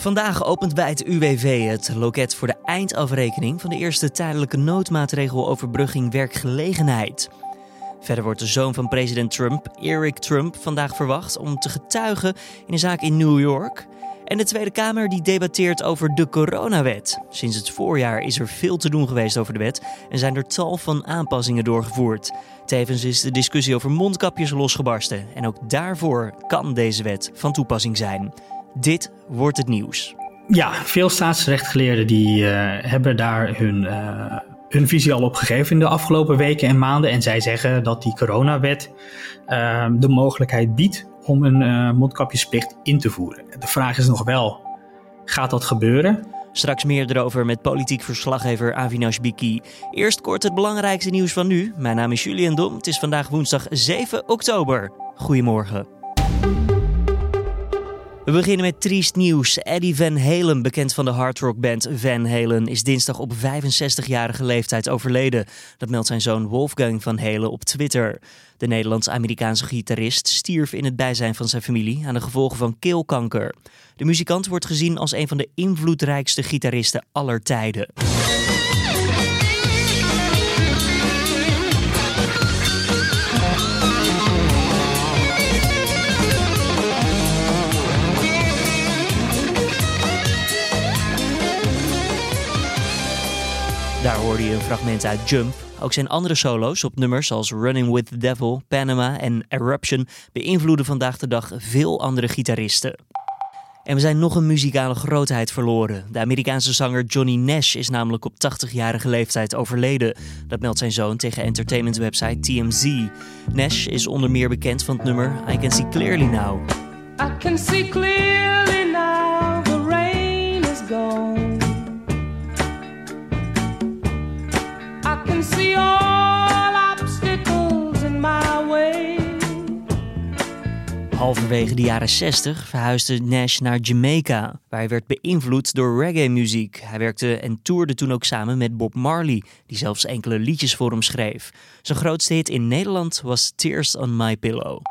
Vandaag opent bij het UWV het loket voor de eindafrekening van de eerste tijdelijke noodmaatregel overbrugging werkgelegenheid. Verder wordt de zoon van president Trump, Eric Trump, vandaag verwacht om te getuigen in een zaak in New York. En de Tweede Kamer die debatteert over de coronawet. Sinds het voorjaar is er veel te doen geweest over de wet en zijn er tal van aanpassingen doorgevoerd. Tevens is de discussie over mondkapjes losgebarsten en ook daarvoor kan deze wet van toepassing zijn. Dit wordt het nieuws. Ja, veel staatsrechtgeleerden die uh, hebben daar hun, uh, hun visie al op gegeven in de afgelopen weken en maanden. En zij zeggen dat die coronawet uh, de mogelijkheid biedt om een mondkapjesplicht in te voeren. De vraag is nog wel, gaat dat gebeuren? Straks meer erover met politiek verslaggever Avinash Biki. Eerst kort het belangrijkste nieuws van nu. Mijn naam is Julian Dom. Het is vandaag woensdag 7 oktober. Goedemorgen. We beginnen met triest nieuws. Eddie Van Halen, bekend van de hardrockband Van Halen, is dinsdag op 65-jarige leeftijd overleden. Dat meldt zijn zoon Wolfgang Van Halen op Twitter. De Nederlands-Amerikaanse gitarist stierf in het bijzijn van zijn familie aan de gevolgen van keelkanker. De muzikant wordt gezien als een van de invloedrijkste gitaristen aller tijden. Daar hoorde je een fragment uit Jump. Ook zijn andere solo's op nummers als Running with the Devil, Panama en Eruption beïnvloeden vandaag de dag veel andere gitaristen. En we zijn nog een muzikale grootheid verloren. De Amerikaanse zanger Johnny Nash is namelijk op 80-jarige leeftijd overleden. Dat meldt zijn zoon tegen entertainmentwebsite TMZ. Nash is onder meer bekend van het nummer I Can See Clearly Now. I can see clearly Halverwege de jaren 60 verhuisde Nash naar Jamaica, waar hij werd beïnvloed door reggae-muziek. Hij werkte en toerde toen ook samen met Bob Marley, die zelfs enkele liedjes voor hem schreef. Zijn grootste hit in Nederland was Tears on My Pillow.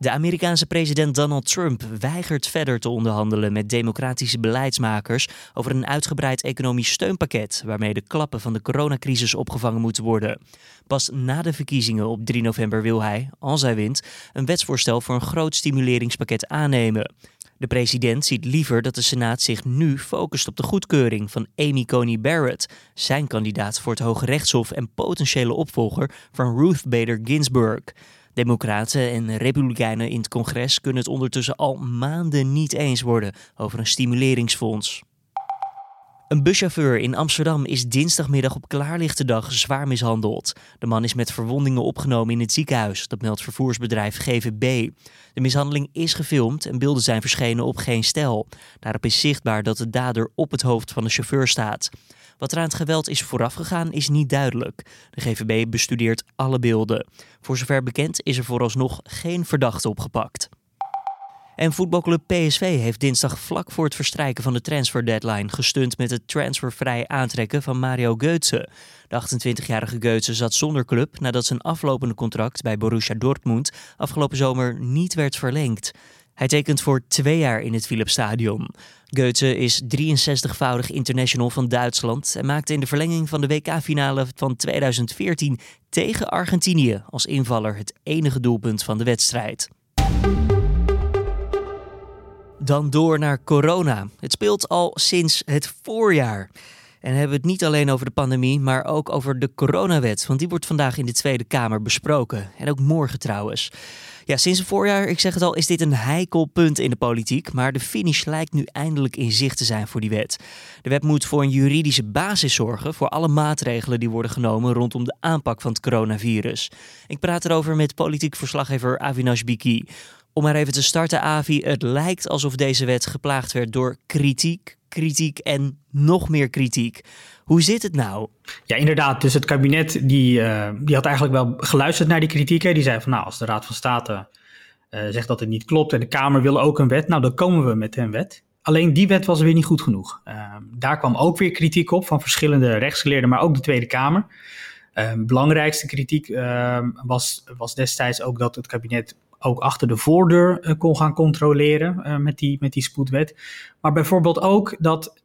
De Amerikaanse president Donald Trump weigert verder te onderhandelen met democratische beleidsmakers over een uitgebreid economisch steunpakket waarmee de klappen van de coronacrisis opgevangen moeten worden. Pas na de verkiezingen op 3 november wil hij, als hij wint, een wetsvoorstel voor een groot stimuleringspakket aannemen. De president ziet liever dat de Senaat zich nu focust op de goedkeuring van Amy Coney Barrett, zijn kandidaat voor het Hoge Rechtshof en potentiële opvolger van Ruth Bader Ginsburg. Democraten en Republikeinen in het congres kunnen het ondertussen al maanden niet eens worden over een stimuleringsfonds. Een buschauffeur in Amsterdam is dinsdagmiddag op klaarlichte dag zwaar mishandeld. De man is met verwondingen opgenomen in het ziekenhuis, dat meldt vervoersbedrijf GVB. De mishandeling is gefilmd en beelden zijn verschenen op geen stel. Daarop is zichtbaar dat de dader op het hoofd van de chauffeur staat. Wat er aan het geweld is voorafgegaan is niet duidelijk. De GVB bestudeert alle beelden. Voor zover bekend is er vooralsnog geen verdachte opgepakt. En voetbalclub PSV heeft dinsdag vlak voor het verstrijken van de transfer deadline gestund met het transfervrij aantrekken van Mario Götze. De 28-jarige Götze zat zonder club nadat zijn aflopende contract bij Borussia Dortmund afgelopen zomer niet werd verlengd. Hij tekent voor twee jaar in het Philipsstadion. Goethe is 63-voudig international van Duitsland en maakte in de verlenging van de WK-finale van 2014 tegen Argentinië als invaller het enige doelpunt van de wedstrijd. Dan door naar corona. Het speelt al sinds het voorjaar. En hebben we het niet alleen over de pandemie, maar ook over de coronawet. Want die wordt vandaag in de Tweede Kamer besproken. En ook morgen trouwens. Ja, sinds het voorjaar, ik zeg het al, is dit een heikel punt in de politiek. Maar de finish lijkt nu eindelijk in zicht te zijn voor die wet. De wet moet voor een juridische basis zorgen voor alle maatregelen die worden genomen rondom de aanpak van het coronavirus. Ik praat erover met politiek verslaggever Avinash Biki. Om maar even te starten, Avi. Het lijkt alsof deze wet geplaagd werd door kritiek, kritiek en nog meer kritiek. Hoe zit het nou? Ja, inderdaad. Dus het kabinet die, uh, die had eigenlijk wel geluisterd naar die kritieken. Die zei van nou, als de Raad van State uh, zegt dat het niet klopt en de Kamer wil ook een wet, nou dan komen we met een wet. Alleen die wet was weer niet goed genoeg. Uh, daar kwam ook weer kritiek op van verschillende rechtsgeleerden, maar ook de Tweede Kamer. belangrijkste kritiek was, was destijds ook dat het kabinet ook achter de voordeur kon gaan controleren met, die, met die spoedwet. Maar bijvoorbeeld ook dat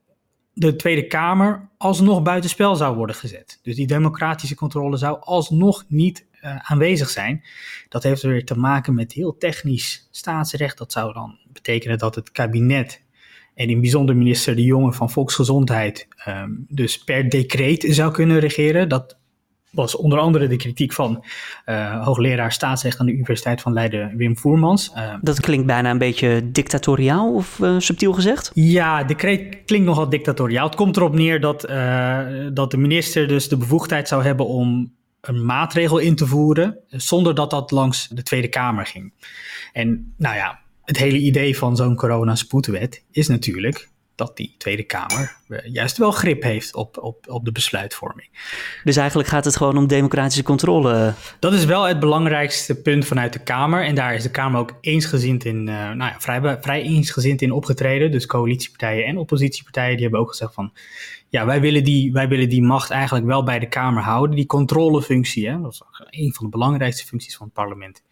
de Tweede Kamer alsnog buitenspel zou worden gezet. Dus die democratische controle zou alsnog niet aanwezig zijn. Dat heeft weer te maken met heel technisch staatsrecht. Dat zou dan betekenen dat het kabinet en in bijzonder minister De Jonge van Volksgezondheid ehm, dus per decreet zou kunnen regeren. Dat was onder andere de kritiek van uh, hoogleraar staatsrecht aan de Universiteit van Leiden, Wim Voermans. Uh, dat klinkt bijna een beetje dictatoriaal of uh, subtiel gezegd? Ja, decreet klinkt nogal dictatoriaal. Het komt erop neer dat, dat de minister dus de bevoegdheid zou hebben om een maatregel in te voeren, zonder dat dat langs de Tweede Kamer ging. En nou ja, het hele idee van zo'n coronaspoedwet is natuurlijk dat die Tweede Kamer juist wel grip heeft op, op, op de besluitvorming. Dus eigenlijk gaat het gewoon om democratische controle. Dat is wel het belangrijkste punt vanuit de Kamer. En daar is de Kamer ook eensgezind in, uh, nou ja, vrij, vrij eensgezind in opgetreden. Dus coalitiepartijen en oppositiepartijen die hebben ook gezegd van... Ja, wij willen, die, wij willen die macht eigenlijk wel bij de Kamer houden. Die controlefunctie, hè, dat is een van de belangrijkste functies van het parlement.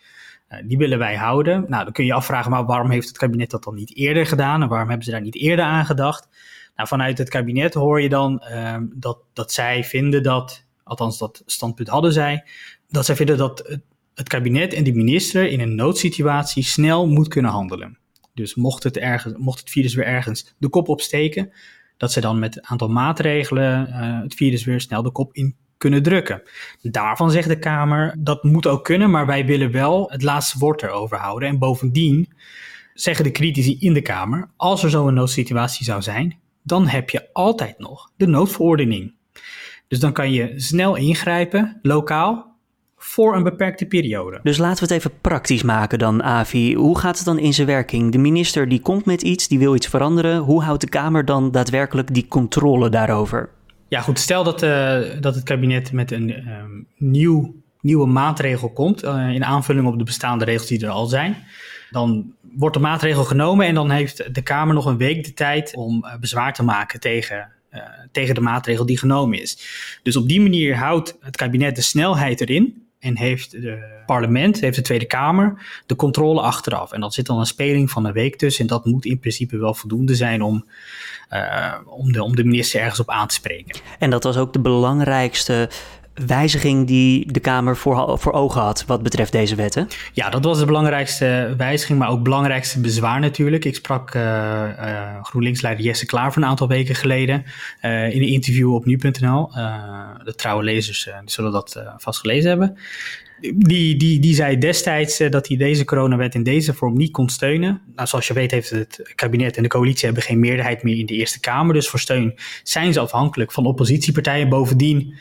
Eh, die willen wij houden. Nou, dan kun je je afvragen, maar waarom heeft het kabinet dat dan niet eerder gedaan? En waarom hebben ze daar niet eerder aan gedacht? Nou, vanuit het kabinet hoor je dan ehm, dat, dat zij vinden dat, althans dat standpunt hadden zij, dat zij vinden dat het, kabinet en de minister in een noodsituatie snel moet kunnen handelen. Dus mocht het, ergens, mocht het virus weer ergens de kop opsteken, dat ze dan met een aantal maatregelen uh, het virus weer snel de kop in kunnen drukken. Daarvan zegt de Kamer, dat moet ook kunnen, maar wij willen wel het laatste woord erover houden. En bovendien zeggen de critici in de Kamer, als er zo'n noodsituatie zou zijn, dan heb je altijd nog de noodverordening. Dus dan kan je snel ingrijpen, lokaal, voor een beperkte periode. Dus laten we het even praktisch maken dan, Avi. Hoe gaat het dan in zijn werking? De minister die komt met iets, die wil iets veranderen. Hoe houdt de Kamer dan daadwerkelijk die controle daarover? Ja, goed. Stel dat, uh, dat het kabinet met een um, nieuw, nieuwe maatregel komt, uh, in aanvulling op de bestaande regels die er al zijn. Dan wordt de maatregel genomen en dan heeft de Kamer nog een week de tijd om uh, bezwaar te maken tegen, tegen de maatregel die genomen is. Dus op die manier houdt het kabinet de snelheid erin en heeft het parlement, heeft de Tweede Kamer, de controle achteraf. En dat zit dan een speling van een week tussen. En dat moet in principe wel voldoende zijn om, uh, om, de, om de minister ergens op aan te spreken. En dat was ook de belangrijkste wijziging die de Kamer voor, voor ogen had wat betreft deze wetten? Ja, dat was de belangrijkste wijziging, maar ook belangrijkste bezwaar natuurlijk. Ik sprak uh, uh, GroenLinks-leider Jesse Klaar van een aantal weken geleden uh, in een interview op nu.nl. de trouwe lezers zullen dat vast gelezen hebben. Die, die, die zei destijds dat hij deze coronawet in deze vorm niet kon steunen. Nou, zoals je weet heeft het kabinet en de coalitie hebben geen meerderheid meer in de Eerste Kamer. Dus voor steun zijn ze afhankelijk van oppositiepartijen. Bovendien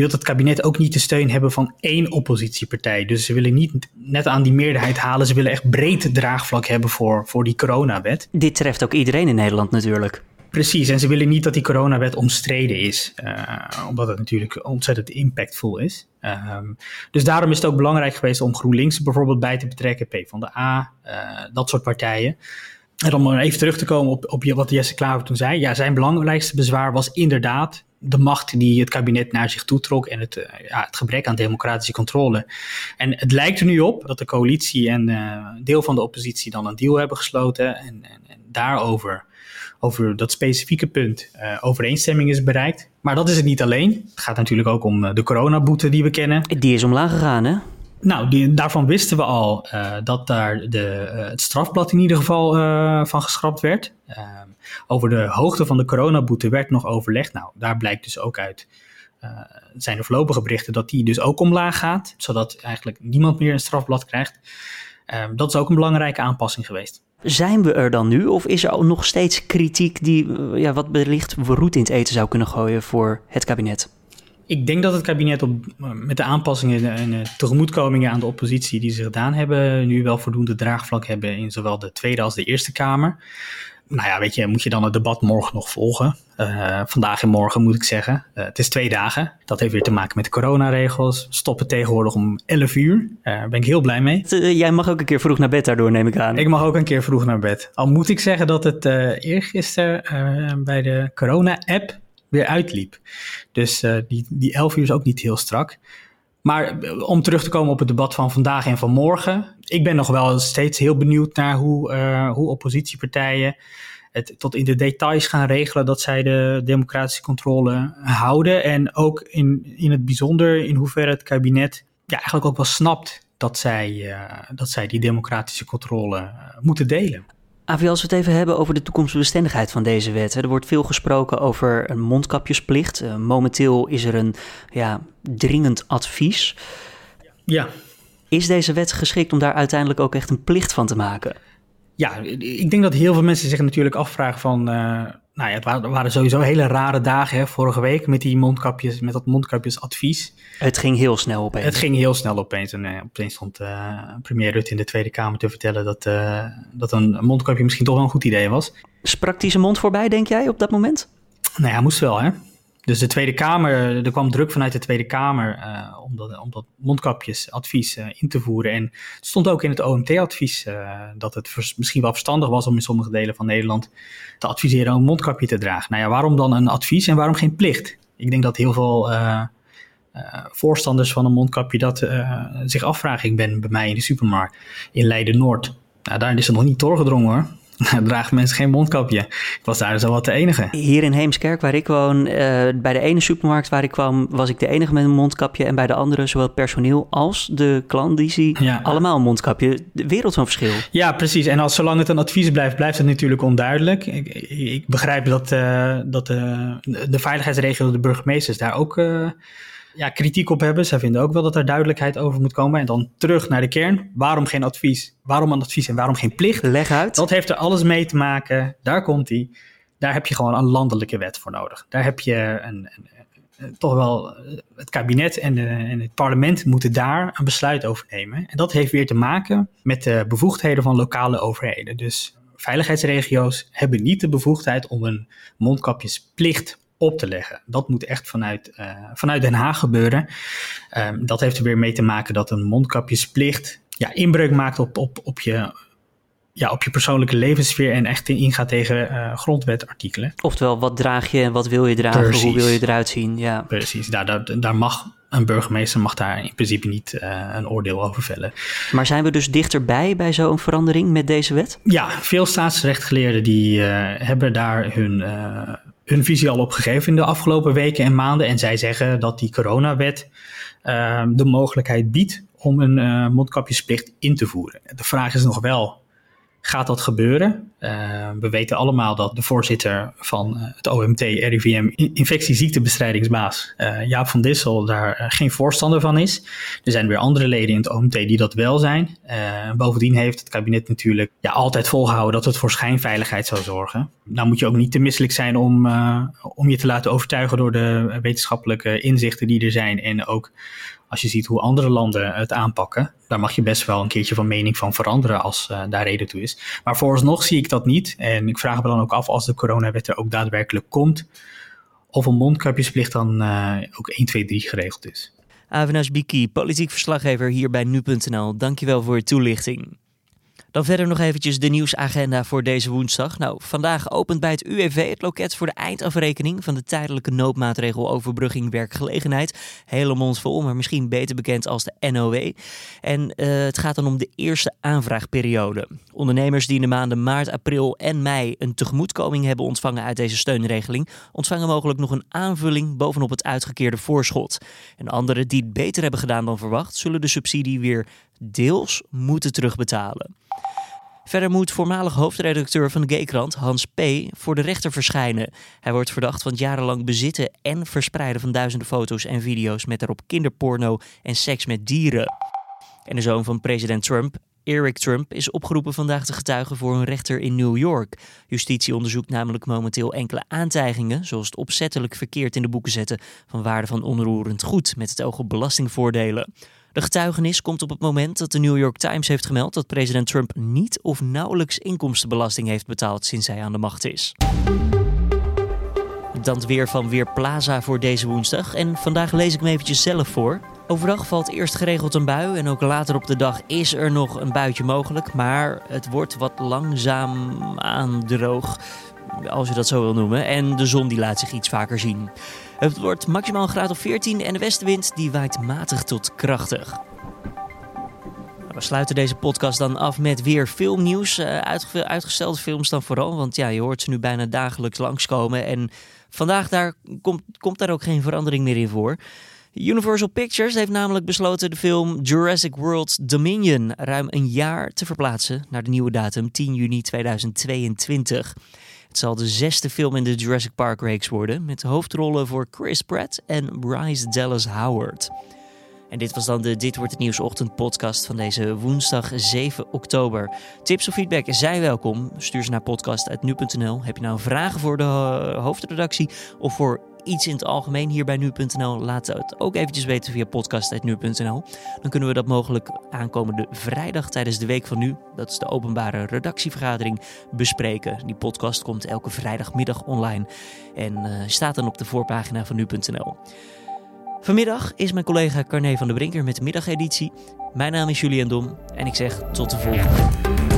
wil het kabinet ook niet de steun hebben van één oppositiepartij. Dus ze willen niet net aan die meerderheid halen. Ze willen echt breed draagvlak hebben voor, voor die coronawet. Dit treft ook iedereen in Nederland natuurlijk. Precies, en ze willen niet dat die coronawet omstreden is, uh, omdat het natuurlijk ontzettend impactvol is. Uh, dus daarom is het ook belangrijk geweest om GroenLinks bijvoorbeeld bij te betrekken, P van de A, uh, dat soort partijen. En om even terug te komen op, op wat Jesse Klaver toen zei. Ja, zijn belangrijkste bezwaar was inderdaad de macht die het kabinet naar zich toetrok en het, uh, ja, het gebrek aan democratische controle. En het lijkt er nu op dat de coalitie en uh, deel van de oppositie dan een deal hebben gesloten en, en, en daarover over dat specifieke punt uh, overeenstemming is bereikt. Maar dat is het niet alleen. Het gaat natuurlijk ook om de coronaboete die we kennen. Die is omlaag gegaan, hè? Nou, die, daarvan wisten we al uh, dat daar de, uh, het strafblad in ieder geval uh, van geschrapt werd. Ehm, over de hoogte van de coronaboete werd nog overlegd. Nou, daar blijkt dus ook uit, zijn er voorlopige berichten dat die dus ook omlaag gaat. Zodat eigenlijk niemand meer een strafblad krijgt. Ehm, dat is ook een belangrijke aanpassing geweest. Zijn we er dan nu of is er nog steeds kritiek die ja, wat wellicht roet in het eten zou kunnen gooien voor het kabinet? Ik denk dat het kabinet op, met de aanpassingen en de tegemoetkomingen aan de oppositie die ze gedaan hebben, nu wel voldoende draagvlak hebben in zowel de Tweede als de Eerste Kamer. Nou ja, weet je, moet je dan het debat morgen nog volgen? Uh, vandaag en morgen moet ik zeggen. Uh, het is twee dagen. Dat heeft weer te maken met de coronaregels. Stoppen tegenwoordig om 11 uur. Daar uh, ben ik heel blij mee. Jij mag ook een keer vroeg naar bed daardoor, neem ik aan. Ik mag ook een keer vroeg naar bed. Al moet ik zeggen dat het eergisteren bij de corona-app weer uitliep. Dus uh, die, die 11 uur is ook niet heel strak. Maar om terug te komen op het debat van vandaag en van morgen. Ik ben nog wel steeds heel benieuwd naar hoe, uh, hoe oppositiepartijen het tot in de details gaan regelen dat zij de democratische controle houden. En ook in, in het bijzonder in hoeverre het kabinet ja, eigenlijk ook wel snapt dat zij, dat zij die democratische controle moeten delen. Avi, als we het even hebben over de toekomstbestendigheid van deze wet. Er wordt veel gesproken over een mondkapjesplicht. Uh, momenteel is er een ja, dringend advies. Ja. Is deze wet geschikt om daar uiteindelijk ook echt een plicht van te maken? Ja, ik denk dat heel veel mensen zich natuurlijk afvragen van... Uh, nou ja, het waren, waren, sowieso hele rare dagen hè, vorige week met die mondkapjes, met dat mondkapjesadvies. Het ging heel snel opeens. Het ging heel snel opeens. En uh, opeens stond uh, premier Rutte in de Tweede Kamer te vertellen dat, dat een mondkapje misschien toch wel een goed idee was. Sprak hij zijn mond voorbij, denk jij, op dat moment? Nou ja, moest wel, hè. Dus de Tweede Kamer, er kwam druk vanuit de Tweede Kamer uh, om, dat, om dat mondkapjesadvies uh, in te voeren. En het stond ook in het OMT-advies uh, dat het misschien wel verstandig was om in sommige delen van Nederland te adviseren om een mondkapje te dragen. Nou ja, waarom dan een advies en waarom geen plicht? Ik denk dat heel veel voorstanders van een mondkapje dat zich afvragen. Ik ben bij mij in de supermarkt in Leiden-Noord. Nou, daar is het nog niet doorgedrongen hoor. dragen mensen geen mondkapje. Ik was daar zo wat de enige. Hier in Heemskerk, waar ik woon, uh, bij de ene supermarkt waar ik kwam, was ik de enige met een mondkapje. En bij de andere, zowel personeel als de klandizie, ja. allemaal een mondkapje. De wereld van verschil. Ja, precies. En als zolang het een advies blijft, blijft het natuurlijk onduidelijk. Ik, ik begrijp dat, uh, dat uh, de veiligheidsregio, de burgemeesters daar ook ja, kritiek op hebben. Zij vinden ook wel dat er duidelijkheid over moet komen. En dan terug naar de kern. Waarom geen advies? Waarom een advies en waarom geen plicht? Leg uit. Dat heeft er alles mee te maken. Daar komt hij. Daar heb je gewoon een landelijke wet voor nodig. Daar heb je een, een, toch wel het kabinet en, de, en, het parlement moeten daar een besluit over nemen. En dat heeft weer te maken met de bevoegdheden van lokale overheden. Dus veiligheidsregio's hebben niet de bevoegdheid om een mondkapjesplicht op te leggen. Dat moet echt vanuit, uh, vanuit Den Haag gebeuren. Um, dat heeft er weer mee te maken dat een mondkapjesplicht ja, inbreuk maakt op, op, op, je, ja, op je persoonlijke levenssfeer en echt ingaat tegen uh, grondwetartikelen. Oftewel, wat draag je en wat wil je dragen, Precies. hoe wil je eruit zien? Ja. Precies, daar, daar, daar mag een burgemeester mag daar in principe niet uh, een oordeel over vellen. Maar zijn we dus dichterbij bij zo'n verandering met deze wet? Ja, veel staatsrechtgeleerden die uh, hebben daar hun, uh, hun visie al op gegeven in de afgelopen weken en maanden. En zij zeggen dat die coronawet uh, de mogelijkheid biedt om een uh, mondkapjesplicht in te voeren. De vraag is nog wel, gaat dat gebeuren? Uh, we weten allemaal dat de voorzitter van het OMT, RIVM, infectieziektebestrijdingsbaas, uh, Jaap van Dissel, daar geen voorstander van is. Er zijn weer andere leden in het OMT die dat wel zijn. bovendien heeft het kabinet natuurlijk ja, altijd volgehouden dat het voor schijnveiligheid zou zorgen. Nou moet je ook niet te misselijk zijn om, om je te laten overtuigen door de wetenschappelijke inzichten die er zijn en ook als je ziet hoe andere landen het aanpakken, daar mag je best wel een keertje van mening van veranderen als uh, daar reden toe is. Maar vooralsnog zie ik dat niet. En ik vraag me dan ook af als de coronawet er ook daadwerkelijk komt, of een mondkapjesplicht dan uh, ook 1, 2, 3 geregeld is. Avinash Biki, politiek verslaggever hier bij nu.nl. Dankjewel voor je toelichting. Dan verder nog eventjes de nieuwsagenda voor deze woensdag. Nou, vandaag opent bij het UWV het loket voor de eindafrekening van de tijdelijke noodmaatregel overbrugging werkgelegenheid. Hele mond vol, maar misschien beter bekend als de NOW. En uh, het gaat dan om de eerste aanvraagperiode. Ondernemers die in de maanden maart, april en mei een tegemoetkoming hebben ontvangen uit deze steunregeling, ontvangen mogelijk nog een aanvulling bovenop het uitgekeerde voorschot. En anderen die het beter hebben gedaan dan verwacht, zullen de subsidie weer deels moeten terugbetalen. Verder moet voormalig hoofdredacteur van de Gaykrant, Hans P., voor de rechter verschijnen. Hij wordt verdacht van jarenlang bezitten en verspreiden van duizenden foto's en video's met daarop kinderporno en seks met dieren. En de zoon van president Trump, Eric Trump, is opgeroepen vandaag te getuigen voor een rechter in New York. Justitie onderzoekt namelijk momenteel enkele aantijgingen, zoals het opzettelijk verkeerd in de boeken zetten van waarde van onroerend goed met het oog op belastingvoordelen. De getuigenis komt op het moment dat de New York Times heeft gemeld dat president Trump niet of nauwelijks inkomstenbelasting heeft betaald sinds hij aan de macht is. Dan het weer van Weerplaza voor deze woensdag. En vandaag lees ik me eventjes zelf voor. Overdag valt eerst geregeld een bui en ook later op de dag is er nog een buitje mogelijk. Maar het wordt wat langzaam aan droog. Als je dat zo wil noemen. En de zon die laat zich iets vaker zien. Het wordt maximaal een graad of 14 en de westenwind die waait matig tot krachtig. We sluiten deze podcast dan af met weer filmnieuws. Uh, uitgestelde films dan vooral, want ja, je hoort ze nu bijna dagelijks langskomen. En vandaag daar komt, komt daar ook geen verandering meer in voor. Universal Pictures heeft namelijk besloten de film Jurassic World Dominion ruim een jaar te verplaatsen naar de nieuwe datum 10 juni 2022. Het zal de zesde film in de Jurassic Park reeks worden, met hoofdrollen voor Chris Pratt en Bryce Dallas Howard. En dit was dan de Dit wordt het nieuws ochtend podcast van deze woensdag 7 oktober. Tips of feedback zijn welkom. Stuur ze naar podcast.nu.nl. Heb je nou vragen voor de eh, hoofdredactie of voor iets in het algemeen hier bij nu.nl, laat het ook eventjes weten via podcast.nu.nl. Dan kunnen we dat mogelijk aankomende vrijdag tijdens de Week van Nu, dat is de openbare redactievergadering, bespreken. Die podcast komt elke vrijdagmiddag online en uh, staat dan op de voorpagina van nu.nl. Vanmiddag is mijn collega Carne van der Brinker met de middageditie. Mijn naam is Julian Dom en ik zeg tot de volgende.